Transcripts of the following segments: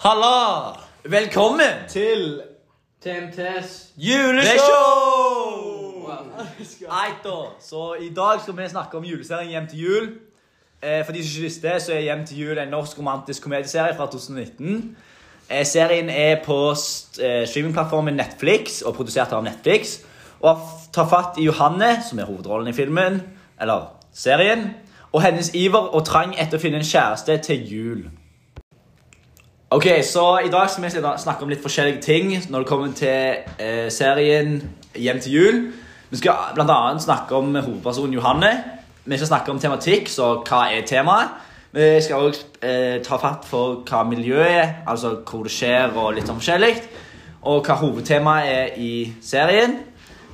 Halla! Velkommen til TMTs juleshow! Eit da, så i dag skal vi snakke om juleserien Hjem til jul. Eh, for de som ikke visste, så er Hjem til jul en norsk romantisk komedieserie fra 2019. Eh, serien er på st- eh, streamingplattformen Netflix og produsert av Netflix. Og tar fatt i Johanne, som er hovedrollen i filmen, eller serien, og hennes iver og trang etter å finne en kjæreste til jul. Ok, så I dag skal vi snakke om litt forskjellige ting når det kommer til eh, serien Hjem til jul. Vi skal bl.a. snakke om hovedpersonen Johanne. Vi skal snakke om tematikk, så hva er temaet? Vi skal også eh, ta fatt for hva miljøet er, altså hvor det skjer og litt sånn forskjellig. Og hva hovedtemaet er i serien.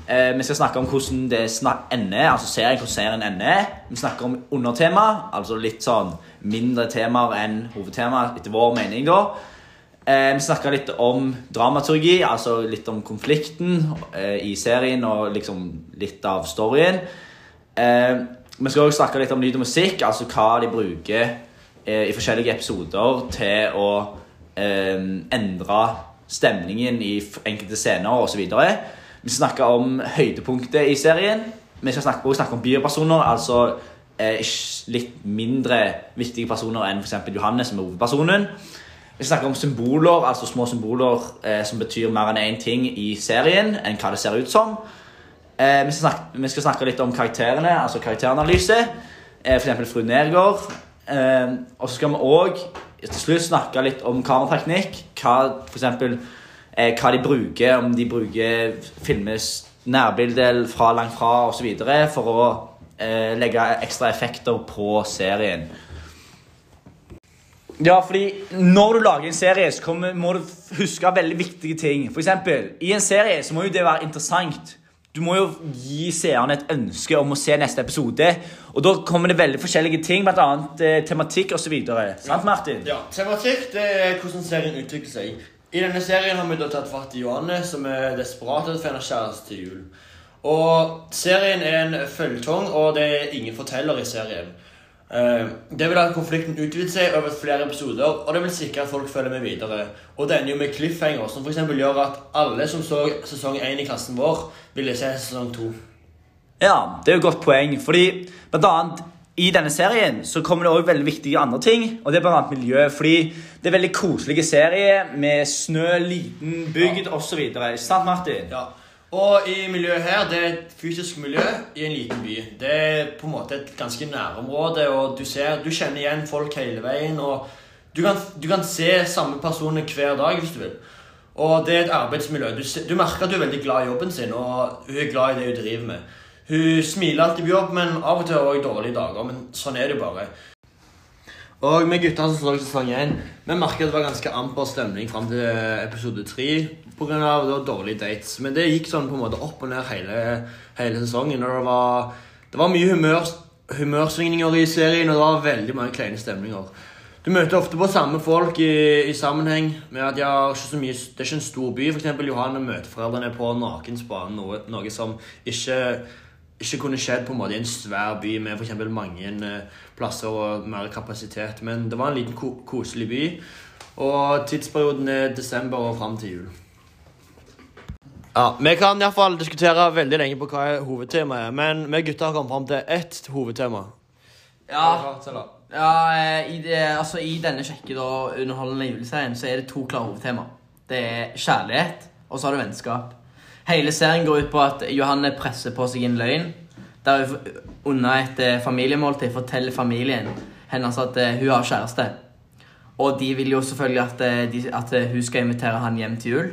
Eh, vi skal snakke om hvordan det ender, altså serien, hvordan serien ender. Vi snakker om undertema, altså litt sånn mindre temaer enn hovedtema, etter vår mening da. Eh, vi snakker litt om dramaturgi, altså litt om konflikten eh, i serien og liksom litt av storyen. Eh, vi skal også snakke litt om lyd og musikk, altså hva de bruker eh, i forskjellige episoder til å eh, endre stemningen i enkelte scener osv. Vi snakker om høydepunktet i serien. Vi skal snakke, også snakke om biopersoner, altså litt mindre viktige personer enn f.eks. Johanne, som er hovedpersonen. Vi skal snakke om symboler, altså små symboler eh, som betyr mer enn én ting i serien enn hva det ser ut som. Eh, vi, skal snakke, vi skal snakke litt om karakterene, altså karakteranalyse. Eh, eksempel fru Nergård. Eh, og så skal vi òg til slutt snakke litt om kamerateknikk. Hva, for eksempel, eh, hva de bruker, om de bruker filmes nærbilde fra langt fra osv. for å eh, legge ekstra effekter på serien. Ja, fordi når du lager en serie, så kommer, må du huske veldig viktige ting. For eksempel, i en serie så må jo det være interessant. Du må jo gi seerne et ønske om å se neste episode. Og da kommer det veldig forskjellige ting, annet eh, tematikk osv. Sant, Martin? Ja, Tematikk det er hvordan serien utvikler seg. I denne serien har vi da tatt fatt i Johanne, som er desperat etter å finne kjæreste til jul. Og serien er en føljetong, og det er ingen forteller i serien. Eh, det vil at konflikten utvider seg over flere episoder, og det vil sikre at folk følger med videre. Og det ender jo med cliffhanger, som f.eks. gjør at alle som så sesong 1 i klassen vår, ville se sesong 2. Ja, det er jo et godt poeng. Fordi blant annet i denne serien så kommer det også veldig viktige andre ting. Og det er blant annet miljø. Fordi det er veldig koselige serie med snø, liten bygd osv. Sant, Martin? Ja. Og i miljøet her, det er et fysisk miljø i en liten by. Det er på en måte et ganske nærområde, og du ser, du kjenner igjen folk hele veien. Og du kan, du kan se samme personer hver dag hvis du vil. Og det er et arbeidsmiljø. Du, du merker at hun er veldig glad i jobben sin, og hun er glad i det hun driver med. Hun smiler alltid på jobb, men av og til har hun dårlige dager. Men sånn er det jo bare. Og vi gutter som så sesong 1, vi merket at det var ganske amper stemning fram til episode 3 pga. dårlige dates. Men det gikk sånn på en måte opp og ned hele, hele sesongen. Og det var, det var mye humør, humørsvingninger i serien, og det var veldig mange kleine stemninger. Du møter ofte på samme folk i, i sammenheng med at så mye, det er ikke en stor by. Eksempel Johanne møter foreldrene på Nakensbanen, noe, noe som ikke ikke kunne skjedd på en måte i en svær by med eksempel mange eh, plasser og mer kapasitet. Men det var en liten ko koselig by, og tidsperioden er desember og fram til jul. Ja, Vi kan i hvert fall diskutere veldig lenge på hva er hovedtemaet, men vi gutter har kommet fram til ett hovedtema. Ja, ja eh, i, det, altså, I denne kjekke og underholdende juleserien så er det to klare hovedtema. Det er kjærlighet, og så har du vennskap. Hele serien går ut på at Johanne presser på seg en løgn. Der hun under et eh, familiemåltid forteller familien hennes at eh, hun har kjæreste. Og de vil jo selvfølgelig at, eh, de, at hun skal invitere han hjem til jul.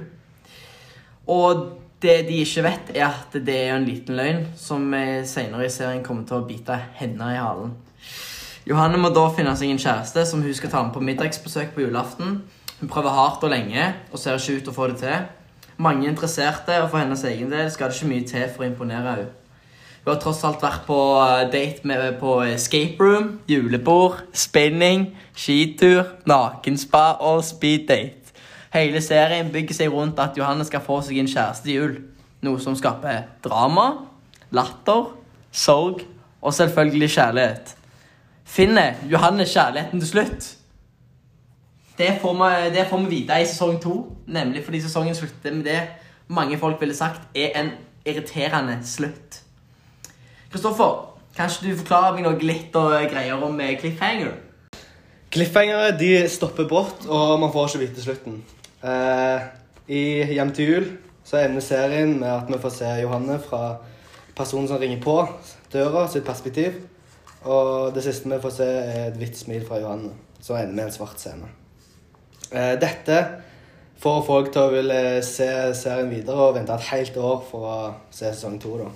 Og det de ikke vet, er at det er en liten løgn som senere i serien kommer til å bite henne i halen. Johanne må da finne seg en kjæreste som hun skal ta med på middagsbesøk på julaften. Hun prøver hardt og lenge og ser ikke ut til å få det til. Mange er interesserte, og for hennes egen del skal det ikke mye til for å imponere henne. Hun har tross alt vært på eh, date med, på escape room, julebord, spinning, skitur, nakenspa og speeddate. Hele serien bygger seg rundt at Johanne skal få seg en kjæreste til jul. Noe som skaper drama, latter, sorg og selvfølgelig kjærlighet. Finner Johanne kjærligheten til slutt? Det får, vi, det får vi vite i sesong to. Nemlig fordi sesongen slutter med det mange folk ville sagt er en irriterende slutt. Kristoffer, kan ikke du forklare meg noe litt og greier om eh, cliffhanger? Cliffhangere de stopper brått, og man får ikke vite slutten. Eh, I Hjem til jul så ender serien med at vi får se Johanne fra personen som ringer på døra, sitt perspektiv. Og det siste vi får se, er et hvitt smil fra Johanne, som ender med en svart scene. Eh, dette får folk til å ville se serien videre og vente et helt år for å se sesong to. da.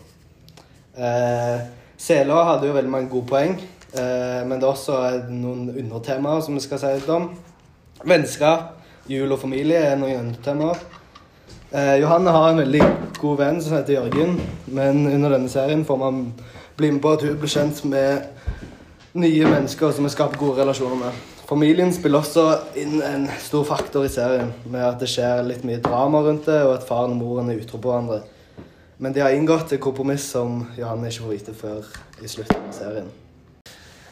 Eh, Sela hadde jo veldig mange gode poeng, eh, men det er også noen undertemaer som vi skal si litt om. Vennskap, jul og familie er noen undertemaer. Eh, Johanne har en veldig god venn som heter Jørgen, men under denne serien får man bli med på at hun blir kjent med nye mennesker som vi skaper gode relasjoner med. Familien spiller også inn en stor faktor i serien, med at det skjer litt mye drama rundt det, og at faren og moren er utro på hverandre. Men de har inngått et kompromiss som Johanne ikke får vite før i slutten av serien.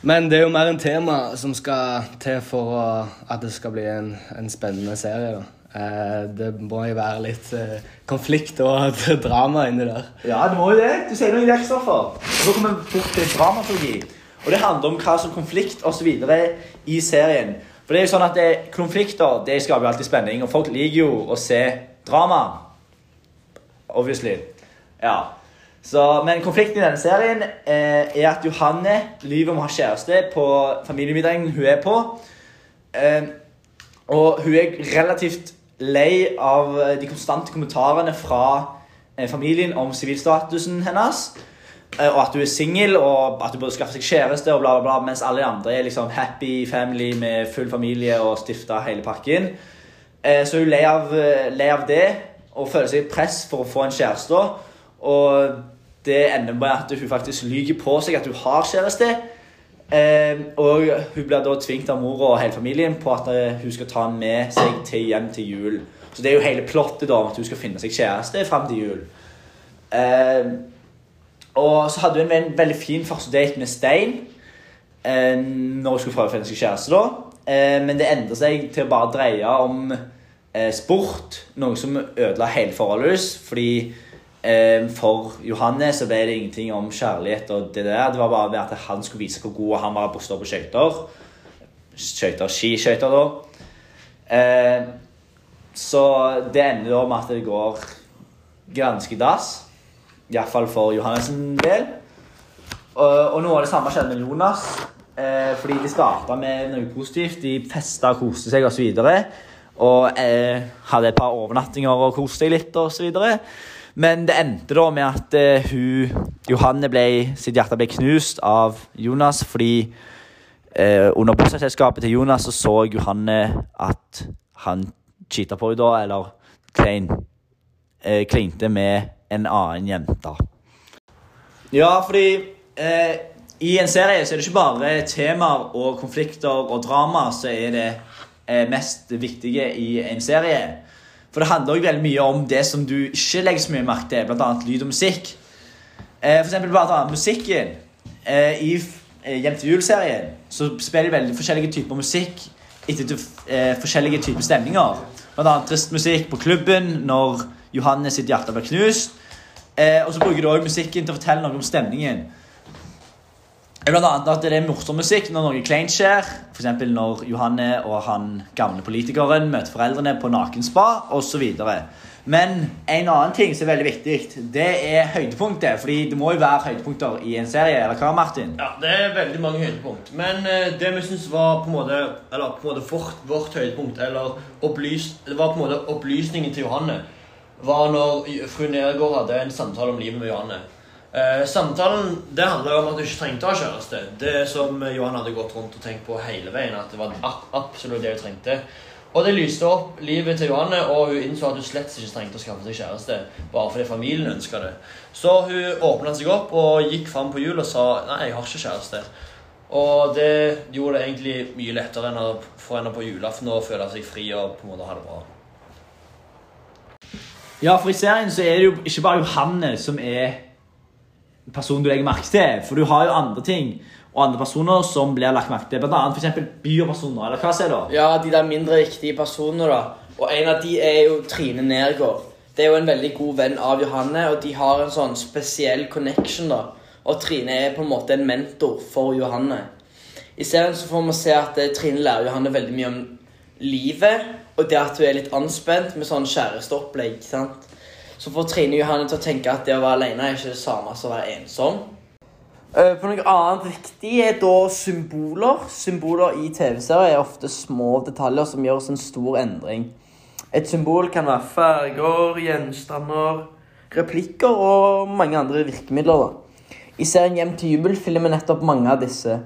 Men det er jo mer en tema som skal til for å, at det skal bli en, en spennende serie. da. Eh, det må jo være litt eh, konflikt og drama inni der. Ja, det må jo det. Du sier noe i det, Kristoffer. Så kommer vi bort til dramaturgi. Og det handler om hva som konflikt videre i serien. For det er jo sånn at det, Konflikter det skaper jo alltid spenning, og folk liker jo å se drama. Obviously. Ja. Så, men konflikten i denne serien eh, er at Johanne lyver om å ha kjæreste på familiemiddagen hun er på. Eh, og hun er relativt lei av de konstante kommentarene fra eh, familien om sivilstatusen hennes. Eh, og at hun er singel og at hun burde skaffe seg kjæreste, og bla, bla, bla, mens alle de andre er liksom happy family med full familie og stifta hele pakken. Eh, så hun er lei av, eh, lei av det og føler seg press for å få en kjæreste. Og det ender med at hun faktisk lyver på seg at hun har kjæreste. Eh, og hun blir da tvingt av mor og hele familien på at eh, hun skal ta han med seg til hjem til jul. Så det er jo hele plottet da om at hun skal finne seg kjæreste fram til jul. Eh, og så hadde hun en veldig fin første date med Stein eh, når hun skulle prøve å finne seg kjæreste. da. Eh, men det endrer seg til å bare dreie om eh, sport, noe som ødela hele forholdet hennes. Fordi for Johannes så ble det ingenting om kjærlighet og det der. Det var bare at han skulle vise hvor god han var på å stå på skøyter. Skøyter, skiskøyter, da. Eh, så det ender da med at det går ganske dass. Iallfall for Johannes' del. Og, og noe av det samme skjedde med Jonas. Eh, fordi de starta med noe positivt. De festa og koste seg osv. Og, så og eh, hadde et par overnattinger og koste seg litt osv. Men det endte da med at uh, hun, Johanne ble, sitt hjerte ble knust av Jonas fordi uh, under bursdagsselskapet til Jonas så, så Johanne at han cheata på henne da, eller klein, uh, klinte med en annen jente. Ja, fordi eh, i en serie så er det ikke bare temaer og konflikter og drama som er det eh, mest viktige i en serie. For det handler også veldig mye om det som du ikke legger så mye merke til, bl.a. lyd og musikk. Eh, for eksempel bare musikken. Eh, I eh, Hjem til jul-serien så spiller de veldig forskjellige typer musikk etter forskjellige typer stemninger. Blant annet trist musikk på klubben når Johanne sitt hjerte blir knust. Og så bruker du også musikken til å fortelle noe om stemningen. Blant annet at det er morsom musikk når noe kleint skjer. F.eks. når Johanne og han gamle politikeren møter foreldrene på nakenspa osv. Men en annen ting som er veldig viktig, det er høydepunktet. Fordi det må jo være høydepunkter i en serie. eller hva, Martin? Ja, det er veldig mange høydepunkt. Men eh, det vi syns var på en måte Eller på en måte vårt, vårt høydepunkt, eller opplys, det var på en måte opplysningen til Johanne, var når fru Nergård hadde en samtale om livet med Johanne. Eh, samtalen det handla om at du ikke trengte å ha kjæreste. Det som Johan hadde gått rundt og tenkt på hele veien. At det var absolutt det hun trengte. Og det lyste opp livet til Johanne, og hun innså at hun slett ikke trengte å skaffe seg kjæreste. Bare fordi familien ønska det. Så hun åpna seg opp og gikk fram på jul og sa nei, jeg har ikke kjæreste. Og det gjorde det egentlig mye lettere enn å få henne på julaften og føle seg fri og på en måte ha det bra. Ja, for i serien så er det jo ikke bare Johanne som er personen du legger merke til. For du har jo andre ting. og andre personer som blir lagt merke til. Blant annet f.eks. bypersoner. Eller hva sier du? Ja, de der mindre viktige personene, da. Og en av de er jo Trine Nergård. Det er jo en veldig god venn av Johanne, og de har en sånn spesiell connection, da. Og Trine er på en måte en mentor for Johanne. I serien så får vi se at eh, Trine lærer Johanne veldig mye om livet, og det at hun er litt anspent med sånn kjæresteopplegg. sant? Så får Trine Johanne til å tenke at det å være alene er ikke det samme som å være ensom. Eh, På noe annet viktig er da symboler. Symboler i TV-serier er ofte små detaljer som gjør oss en stor endring. Et symbol kan være farger, gjenstander, replikker og mange andre virkemidler. da. I serien Hjem til jubel filmer vi nettopp mange av disse.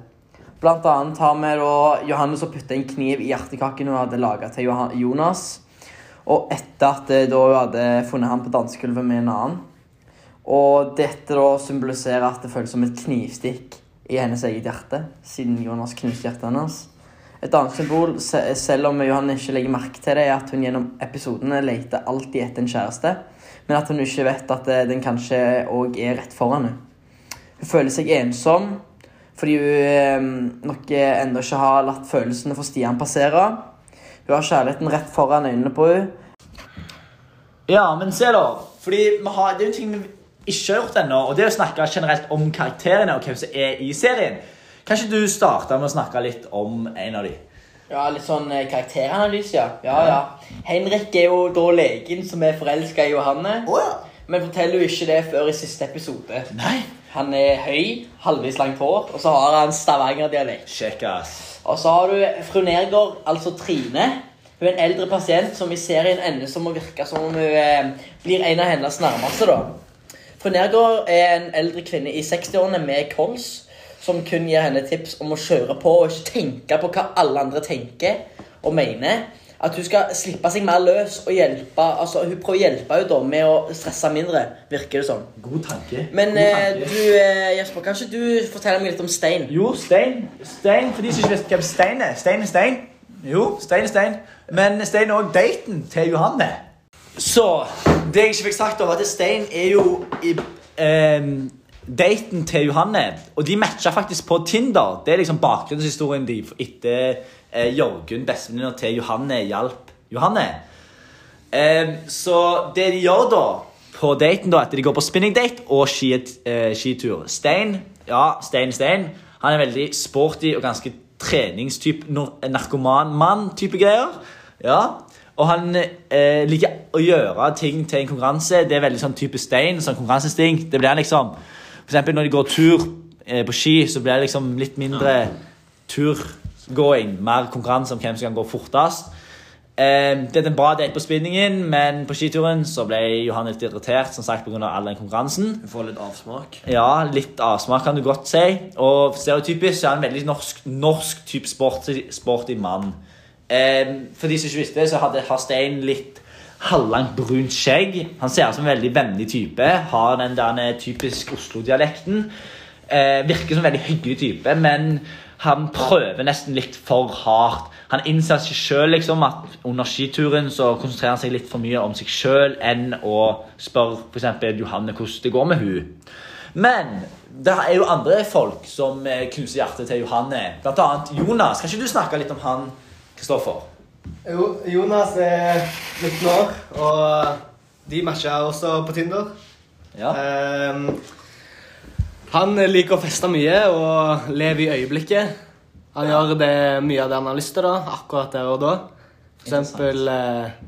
Blant annet har vi da Johannes som putta en kniv i hjertekaken hun hadde laga til Jonas. Og etter at hun hadde funnet han på dansegulvet med en annen. Og dette da symboliserer at det føles som et knivstikk i hennes eget hjerte, siden Jonas knuste hjertet hennes. Et annet symbol, selv om Johan ikke legger merke til det, er at hun gjennom episodene leter alltid etter en kjæreste, men at hun ikke vet at eh, den kanskje òg er rett foran henne. Hun føler seg ensom fordi hun eh, nok ennå ikke har latt følelsene for Stian passere. Hun har kjærligheten rett foran øynene på henne. Ja, men se da. Fordi vi har, Det er jo en ting vi ikke har gjort ennå, og det er å snakke generelt om karakterene og hvem som er i serien. Kan ikke du starte med å snakke litt om en av dem? Ja, litt sånn eh, karakteranalyse, ja. ja. Ja, Henrik er jo da legen som er forelska i Johanne. Oh, ja. Men forteller jo ikke det før i siste episode. Nei. Han er høy, halvvis langt hår, og så har han Stavanger-dialekt. Og så har du fru Nergård, altså Trine. Hun er en eldre pasient som i serien ender som å virke som om hun eh, blir en av hennes nærmeste. da. Fru Nergård er en eldre kvinne i 60-årene med kols, som kun gir henne tips om å kjøre på og ikke tenke på hva alle andre tenker og mener. At hun skal slippe seg mer løs og hjelpe altså Hun prøver å hjelpe henne da med å stresse mindre, virker det som. God tanke. Men God eh, tanke. du, eh, Jesper, kan ikke du fortelle meg litt om Stein? Jo, Stein. Stein, For de som ikke vet hvem Stein er. Stein er Stein. Jo, Stein er Stein. Men Stein er òg daten til Johanne. Så det jeg ikke fikk sagt, var at Stein er jo i eh, daten til Johanne. Og de matcha faktisk på Tinder. Det er liksom bakgrunnshistorien de etter eh, Jørgen, bestevenninna til Johanne, hjalp Johanne. Eh, så det de gjør da på daten, da, at de går på spinning date og eh, skitur. Stein, ja, Stein Stein, han er veldig sporty og ganske treningstyp, nor- narkoman-mann-type greier. Ja, og han eh, liker å gjøre ting til en konkurranse. Det er veldig sånn type Stein, sånn konkurranseinstinkt. Det blir han liksom, for eksempel når de går tur eh, på ski, så blir det liksom litt mindre turgåing, mer konkurranse om hvem som kan gå fortest. Eh, det er en bra date på spinningen, men på skituren så ble Johan litt irritert som sagt, på grunn av all den konkurransen. Du får litt avsmak. Ja, litt avsmak kan du godt si. Og stereotypisk så er han en veldig norsk, norsk type sporty, sporty mann. Eh, for de som ikke visste så hadde Harstein litt halvlangt brunt skjegg. Han ser ut som en veldig vennlig type. Har den der typisk Oslo-dialekten. Eh, virker som en veldig hyggelig type, men han prøver nesten litt for hardt. Han innser seg sjøl liksom, at under skituren så konsentrerer han seg litt for mye om seg sjøl enn å spørre eksempel Johanne hvordan det går med hun. Men det er jo andre folk som eh, knuser hjertet til Johanne. Blant annet Jonas. Kan ikke du snakke litt om han, Kristoffer? Jo, Jonas er 19 år, og de matcher også på Tinder. Ja. Ehm, han liker å feste mye og leve i øyeblikket. Han gjør det mye av det han har lyst til, da, akkurat der og da. For eksempel eh,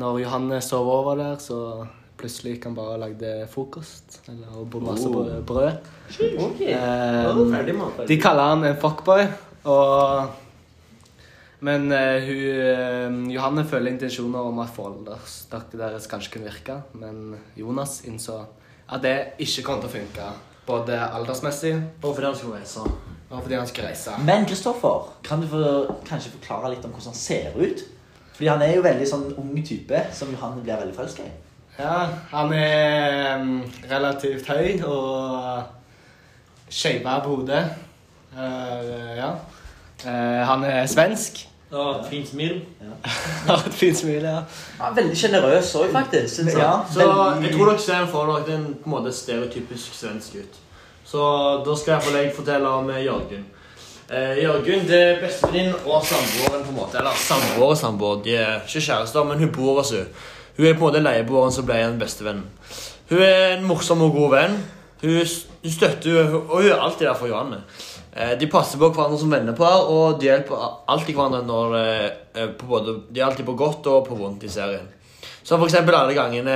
når Johanne sov over der, så plutselig gikk han bare og lagde frokost. Eller masse Oh. brød. Okay. Mann. de kaller han en fuckboy, og Men uh, hun, Johanne føler intensjoner om at forholdet deres kanskje kunne virke, men Jonas innså at det ikke kom til å funke. Både aldersmessig Og fordi han skulle reise. og fordi han skulle reise. Men Kristoffer, kan du for, kanskje forklare litt om hvordan han ser ut? Fordi han er jo veldig sånn ung type som Johan blir veldig forelska i. Ja, han er mm, relativt høy og skeiva på hodet. Eh, ja. Eh, han er svensk. Ja, fint smil. Ja. et fint smil, ja. Ja, veldig sjenerøs òg, faktisk. Synes jeg. Ja. Så jeg tror dere ser for dere en på en måte stereotypisk svensk ut. Så da skal jeg, jeg fortelle om eh, Jørgen. Eh, Jørgen det er bestevenninnen og samboeren. på en måte Eller samboer og samboer. De er ikke kjærester, men hun bor hos henne. Hun er på en måte leieboeren som ble en bestevenn. Hun er en morsom og god venn. Hun støtter og hun er alltid der for Johanne. Eh, de passer på hverandre som vennepar, og de hjelper alltid hverandre når eh, eh, både, De er alltid på godt og på vondt i serien. For eksempel alle gangene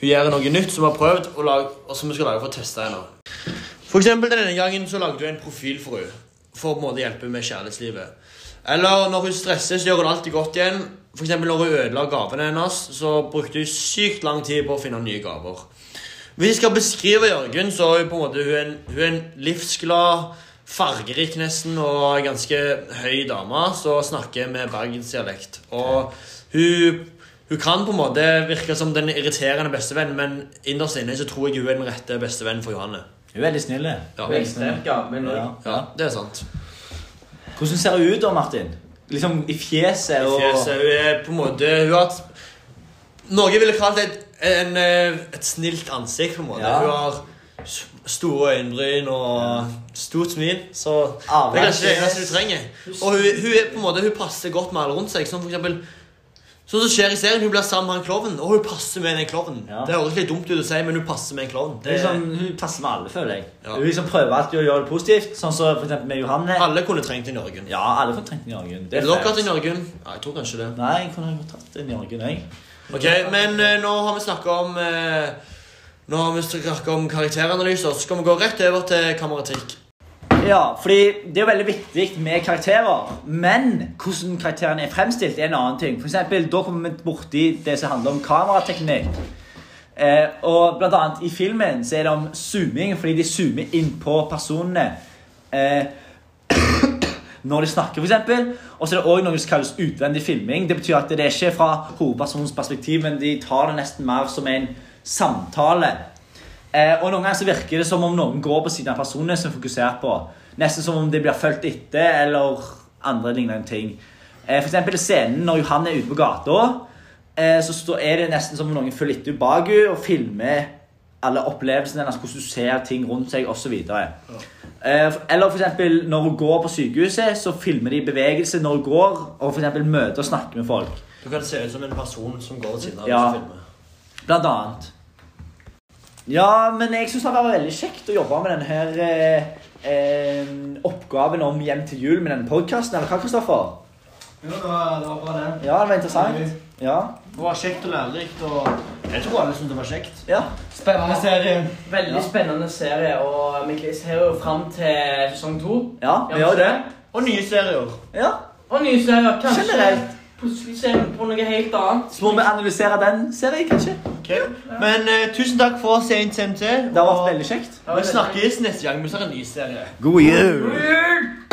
hun gjør noe nytt som hun har prøvd, og, lag, og som hun skal lage for å teste henne. For eksempel denne gangen så lagde hun en profil for henne for å på en måte hjelpe med kjærlighetslivet. Eller når hun stresser, så gjør hun alltid godt igjen. Eksempel når hun ødela gavene hennes, så brukte hun sykt lang tid på å finne nye gaver. Hvis jeg skal beskrive Jørgen, så er hun på en måte hun er en, hun er en livsglad, fargerik nesten og ganske høy dame som snakker med bergensdialekt. Og hun, hun kan på en måte virke som den irriterende bestevennen, men innerst inne så tror jeg hun er den rette bestevennen for Johanne. Hun er veldig snill. Ja. Ja. Ja, det er sant. Hvordan ser hun ut da, Martin? Liksom i fjeset og I Fjeset, hun er på en måte Hun har et Noe ville kalt et, en, eh, et snilt ansikt. på en måte Ja. Hun har store øyenbryn og stort smil. Så Ah, det er kanskje det eneste du trenger. Og hun, hun, er på en måte, hun passer godt med alle rundt seg. Som for eksempel Sånn som skjer i serien, Hun blir sammen med en klovn, og hun passer med den klovnen. Ja. Det høres litt dumt ut å si, men hun passer med en klovn. Det liksom, hun passer med alle, føler jeg. Ja. Hun liksom prøver alltid å gjøre det positivt, sånn som for eksempel med Johanne. Alle kunne trengt en Jørgen. Ja, alle kunne trengt en Jørgen. Det er dere hatt en Jørgen? Ja, jeg tror kanskje det. Nei, jeg kunne godt hatt en Jørgen, jeg. Ok, men uh, nå har vi snakket om eh, Nå har vi snakket om karakteranalyser, så skal vi gå rett over til kameratikk. Ja, fordi det er jo veldig viktig med karakterer, men hvordan karakterene er fremstilt, er en annen ting. For eksempel, da kommer vi borti det som handler om kamerateknikk. Eh, og blant annet i filmen så er det om zooming, fordi de zoomer inn på personene. Eh, når de snakker, for eksempel. Og så er det også noe som kalles utvendig filming. Det betyr at det er ikke fra hovedpersonens perspektiv, men de tar det nesten mer som en samtale. Eh, og Noen ganger så virker det som om noen går på siden av personene som er fokusert på. Nesten som om de blir fulgt etter, eller andre lignende ting. Eh, eksempel scenen når Johan er ute på gata, eh, så står, er det nesten som om noen følger etter bak henne og filmer alle opplevelsene hennes, hvordan du ser ting rundt seg osv. Eh, eller for eksempel når hun går på sykehuset, så filmer de bevegelse når hun går, og for møter og snakker med folk. Du kan se ut som en person som går ved siden av Ja. og filmer. Blant annet. Ja, men jeg syns det var veldig kjekt å jobbe med denne her eh, eh, oppgaven om Hjem til jul med denne podkasten. Eller hva, Kristoffer? Jo, det var, det var bra, det. Ja, det var interessant. Ja. Det var kjekt og lærerikt, og jeg tror alle syntes det var kjekt. ja. Spennende serie. Veldig spennende serie, og vi ser jo fram til sesong to. Ja, vi gjør det. Og nye serier. Ja. Og nye serier. Kanskje Generelt. plutselig ser vi på noe helt annet. Så må vi analysere den serien, kanskje. Ok. Men eh, tusen takk for sent TMT. Det har vært veldig kjekt. Vi snakkes neste gang vi ser en ny serie. God jul! Jul!